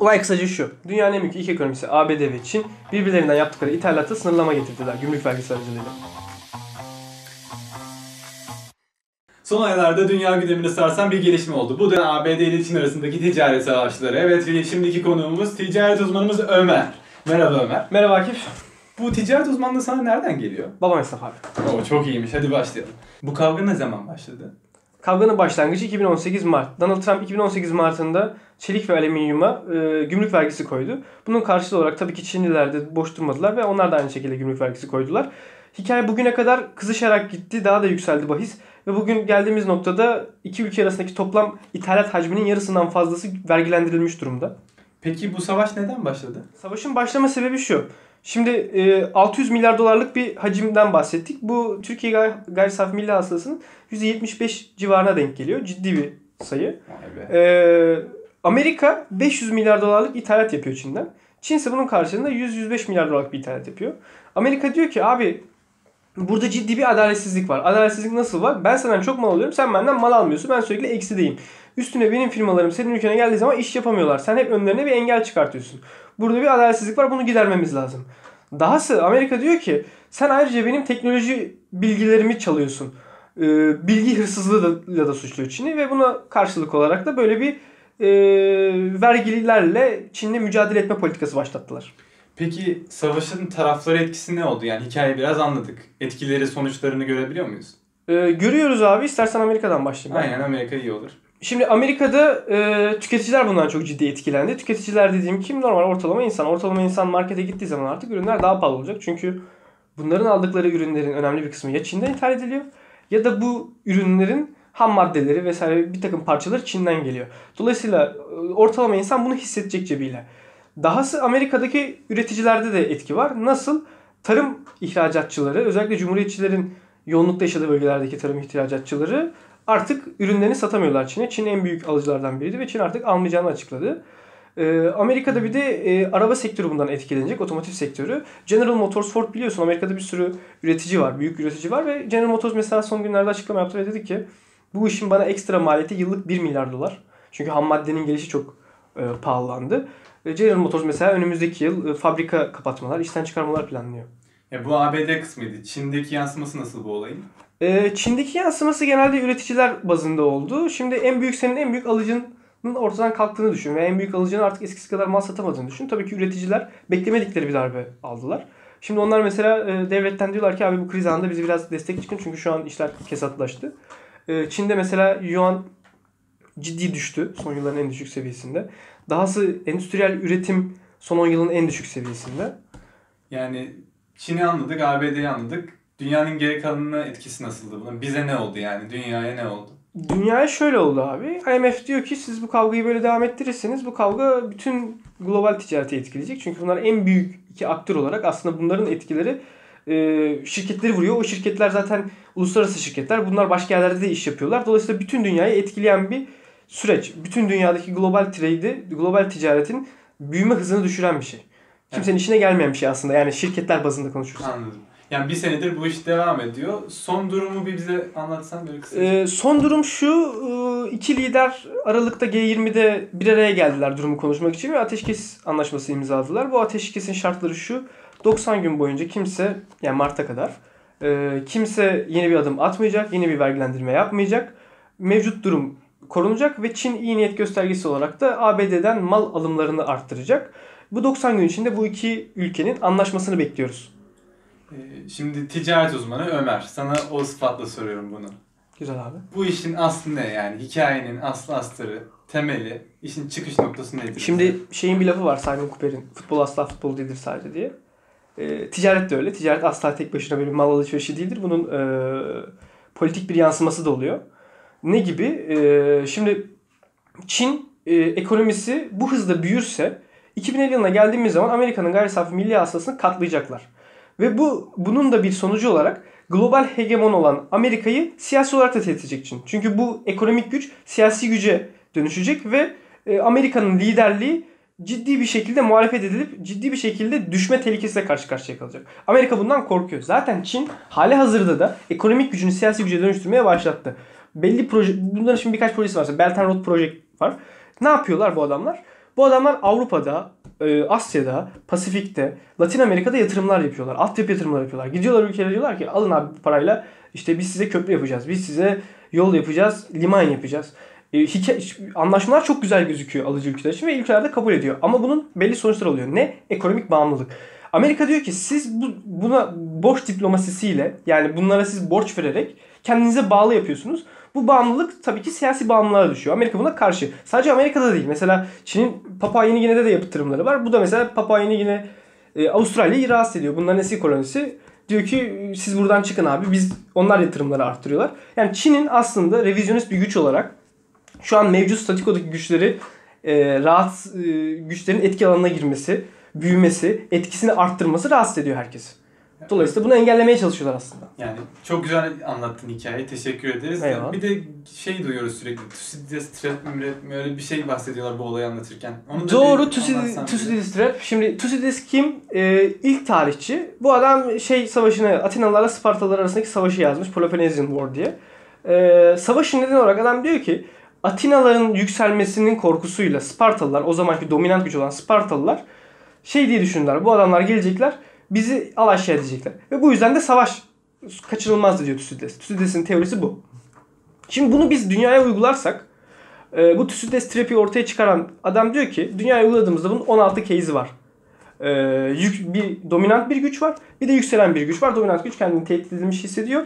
Olay kısaca şu. Dünyanın en büyük iki ekonomisi ABD ve Çin birbirlerinden yaptıkları ithalatta sınırlama getirdiler gümrük vergisi aracılığıyla. Son aylarda dünya gündemini sarsan bir gelişme oldu. Bu da ABD ile Çin arasındaki ticaret savaşları. Evet şimdiki konuğumuz ticaret uzmanımız Ömer. Merhaba Ömer. Merhaba Akif. Bu ticaret uzmanlığı sana nereden geliyor? Babam esnaf abi. Oo, çok iyiymiş hadi başlayalım. Bu kavga ne zaman başladı? Kavganın başlangıcı 2018 Mart. Donald Trump 2018 Mart'ında çelik ve alüminyuma e, gümrük vergisi koydu. Bunun karşılığı olarak tabii ki Çinliler de boş durmadılar ve onlar da aynı şekilde gümrük vergisi koydular. Hikaye bugüne kadar kızışarak gitti. Daha da yükseldi bahis. Ve bugün geldiğimiz noktada iki ülke arasındaki toplam ithalat hacminin yarısından fazlası vergilendirilmiş durumda. Peki bu savaş neden başladı? Savaşın başlama sebebi şu. Şimdi e, 600 milyar dolarlık bir hacimden bahsettik. Bu Türkiye gayri, gayri safi milli hasılasının %75 civarına denk geliyor. Ciddi bir sayı. Ee, Amerika 500 milyar dolarlık ithalat yapıyor Çin'den. Çin ise bunun karşılığında 100-105 milyar dolarlık bir ithalat yapıyor. Amerika diyor ki abi burada ciddi bir adaletsizlik var. Adaletsizlik nasıl var? Ben senden çok mal alıyorum. Sen benden mal almıyorsun. Ben sürekli eksideyim. Üstüne benim firmalarım senin ülkene geldiği zaman iş yapamıyorlar. Sen hep önlerine bir engel çıkartıyorsun. Burada bir adaletsizlik var. Bunu gidermemiz lazım. Dahası Amerika diyor ki sen ayrıca benim teknoloji bilgilerimi çalıyorsun. Ee, bilgi hırsızlığıyla da suçluyor Çin'i ve buna karşılık olarak da böyle bir e, vergilerle Çin'le mücadele etme politikası başlattılar. Peki savaşın tarafları etkisi ne oldu? Yani hikayeyi biraz anladık. Etkileri, sonuçlarını görebiliyor muyuz? Ee, görüyoruz abi. İstersen Amerika'dan başlayayım. Aynen Amerika iyi olur. Şimdi Amerika'da e, tüketiciler bundan çok ciddi etkilendi. Tüketiciler dediğim kim? Normal ortalama insan. Ortalama insan markete gittiği zaman artık ürünler daha pahalı olacak. Çünkü bunların aldıkları ürünlerin önemli bir kısmı ya Çin'den ithal ediliyor ya da bu ürünlerin ham maddeleri vesaire bir takım parçaları Çin'den geliyor. Dolayısıyla e, ortalama insan bunu hissedecek cebiyle. Dahası Amerika'daki üreticilerde de etki var. Nasıl? Tarım ihracatçıları özellikle cumhuriyetçilerin yoğunlukta yaşadığı bölgelerdeki tarım ihracatçıları artık ürünlerini satamıyorlar Çin'e. Çin en büyük alıcılardan biriydi ve Çin artık almayacağını açıkladı. Ee, Amerika'da bir de e, araba sektörü bundan etkilenecek. Otomotiv sektörü. General Motors, Ford biliyorsun Amerika'da bir sürü üretici var. Büyük üretici var ve General Motors mesela son günlerde açıklama yaptı ve dedi ki bu işin bana ekstra maliyeti yıllık 1 milyar dolar. Çünkü ham maddenin gelişi çok e, pahalandı. E, General Motors mesela önümüzdeki yıl e, fabrika kapatmalar, işten çıkarmalar planlıyor. Ya bu ABD kısmıydı. Çin'deki yansıması nasıl bu olayın? E, Çin'deki yansıması genelde üreticiler bazında oldu. Şimdi en büyük senin en büyük alıcının ortadan kalktığını düşün ve en büyük alıcının artık eskisi kadar mal satamadığını düşün. Tabii ki üreticiler beklemedikleri bir darbe aldılar. Şimdi onlar mesela e, devletten diyorlar ki abi bu kriz anında bizi biraz destek çıkın çünkü şu an işler kesatlaştı. E, Çin'de mesela yuan ciddi düştü son yılların en düşük seviyesinde. Dahası endüstriyel üretim son 10 yılın en düşük seviyesinde. Yani Çin'i anladık, ABD'yi anladık. Dünyanın geri kalanına etkisi nasıldı bunun? Bize ne oldu yani? Dünyaya ne oldu? Dünyaya şöyle oldu abi. IMF diyor ki siz bu kavgayı böyle devam ettirirseniz bu kavga bütün global ticareti etkileyecek. Çünkü bunlar en büyük iki aktör olarak aslında bunların etkileri e, şirketleri vuruyor. O şirketler zaten uluslararası şirketler. Bunlar başka yerlerde de iş yapıyorlar. Dolayısıyla bütün dünyayı etkileyen bir süreç. Bütün dünyadaki global trade'i, global ticaretin büyüme hızını düşüren bir şey. Kimsenin işine gelmeyen bir şey aslında. Yani şirketler bazında konuşursak. Anladım. Yani bir senedir bu iş devam ediyor. Son durumu bir bize anlatsan böyle kısaca. Ee, son durum şu. e, iki lider Aralık'ta G20'de bir araya geldiler durumu konuşmak için ve ateşkes anlaşması imzaladılar. Bu ateşkesin şartları şu. 90 gün boyunca kimse yani Mart'a kadar e, kimse yeni bir adım atmayacak, yeni bir vergilendirme yapmayacak. Mevcut durum korunacak ve Çin iyi niyet göstergesi olarak da ABD'den mal alımlarını arttıracak. Bu 90 gün içinde bu iki ülkenin anlaşmasını bekliyoruz. Ee, Şimdi ticaret uzmanı Ömer. Sana o sıfatla soruyorum bunu. Güzel abi. Bu işin aslı ne yani? Hikayenin aslı astarı, temeli, işin çıkış noktası nedir? Şimdi şeyin bir lafı var Simon Cooper'in. Futbol asla futbol değildir sadece diye. E, ticaret de öyle. Ticaret asla tek başına bir mal alışverişi değildir. Bunun e, politik bir yansıması da oluyor. Ne gibi? E, şimdi Çin e, ekonomisi bu hızda büyürse 2050 yılına geldiğimiz zaman Amerika'nın gayri safi milli hasılasını katlayacaklar. Ve bu bunun da bir sonucu olarak global hegemon olan Amerika'yı siyasi olarak da tehdit edecek Çin. Çünkü bu ekonomik güç siyasi güce dönüşecek ve e, Amerika'nın liderliği ciddi bir şekilde muhalefet edilip ciddi bir şekilde düşme tehlikesiyle karşı karşıya kalacak. Amerika bundan korkuyor. Zaten Çin hali hazırda da ekonomik gücünü siyasi güce dönüştürmeye başlattı. Belli proje, bunların şimdi birkaç projesi var. Belt and Road Project var. Ne yapıyorlar bu adamlar? Bu adamlar Avrupa'da, Asya'da, Pasifik'te, Latin Amerika'da yatırımlar yapıyorlar. Altyapı yatırımlar yapıyorlar. Gidiyorlar ülkelere diyorlar ki alın abi bu parayla işte biz size köprü yapacağız. Biz size yol yapacağız, liman yapacağız. E, hikaye, anlaşmalar çok güzel gözüküyor alıcı ülkeler için ve ülkeler de kabul ediyor. Ama bunun belli sonuçları oluyor. Ne? Ekonomik bağımlılık. Amerika diyor ki siz bu, buna borç diplomasisiyle yani bunlara siz borç vererek kendinize bağlı yapıyorsunuz. Bu bağımlılık tabii ki siyasi bağımlılığa düşüyor. Amerika buna karşı. Sadece Amerika'da değil. Mesela Çin'in Papua Yeni Gine'de de yaptırımları var. Bu da mesela Papua Yeni Gine e, Avustralya'yı rahatsız ediyor. Bunların eski kolonisi. Diyor ki siz buradan çıkın abi. Biz onlar yatırımları arttırıyorlar. Yani Çin'in aslında revizyonist bir güç olarak şu an mevcut statükodaki güçleri e, rahat e, güçlerin etki alanına girmesi, büyümesi, etkisini arttırması rahatsız ediyor herkesi. Dolayısıyla bunu engellemeye çalışıyorlar aslında. Yani çok güzel anlattın hikayeyi. Teşekkür ederiz. Eyvallah. Bir de şey duyuyoruz sürekli. Thucydides trap mi öyle bir şey bahsediyorlar bu olayı anlatırken. Onu da Doğru Thucydides, Trap. Şimdi Thucydides kim? Ee, ilk tarihçi. Bu adam şey savaşını Atinalılarla Spartalılar arasındaki savaşı yazmış. Peloponnesian War diye. Ee, savaşın nedeni olarak adam diyor ki Atinalıların yükselmesinin korkusuyla Spartalılar o zamanki dominant güç olan Spartalılar şey diye düşündüler. Bu adamlar gelecekler bizi alaşağı edecekler. Ve bu yüzden de savaş kaçınılmazdı diyor Thucydides. Thucydides'in teorisi bu. Şimdi bunu biz dünyaya uygularsak e, bu Thucydides Trap'i ortaya çıkaran adam diyor ki dünyaya uyguladığımızda bunun 16 case'i var. E, yük, bir dominant bir güç var. Bir de yükselen bir güç var. Dominant güç kendini tehdit edilmiş hissediyor.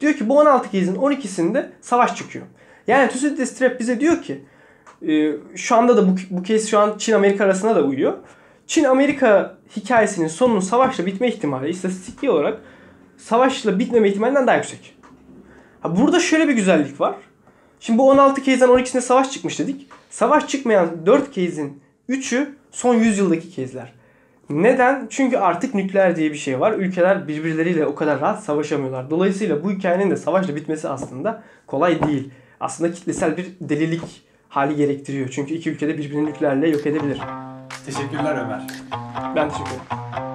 Diyor ki bu 16 case'in 12'sinde savaş çıkıyor. Yani Thucydides Trap bize diyor ki e, şu anda da bu, bu case şu an Çin-Amerika arasında da uyuyor. Çin-Amerika hikayesinin sonunun savaşla bitme ihtimali istatistik olarak savaşla bitmeme ihtimalinden daha yüksek. Ha, burada şöyle bir güzellik var. Şimdi bu 16 case'den 12'sinde savaş çıkmış dedik. Savaş çıkmayan 4 case'in 3'ü son 100 yıldaki case'ler. Neden? Çünkü artık nükleer diye bir şey var. Ülkeler birbirleriyle o kadar rahat savaşamıyorlar. Dolayısıyla bu hikayenin de savaşla bitmesi aslında kolay değil. Aslında kitlesel bir delilik hali gerektiriyor. Çünkü iki ülkede birbirini nükleerle yok edebilir. Teşekkürler Ömer. Ben teşekkür ederim.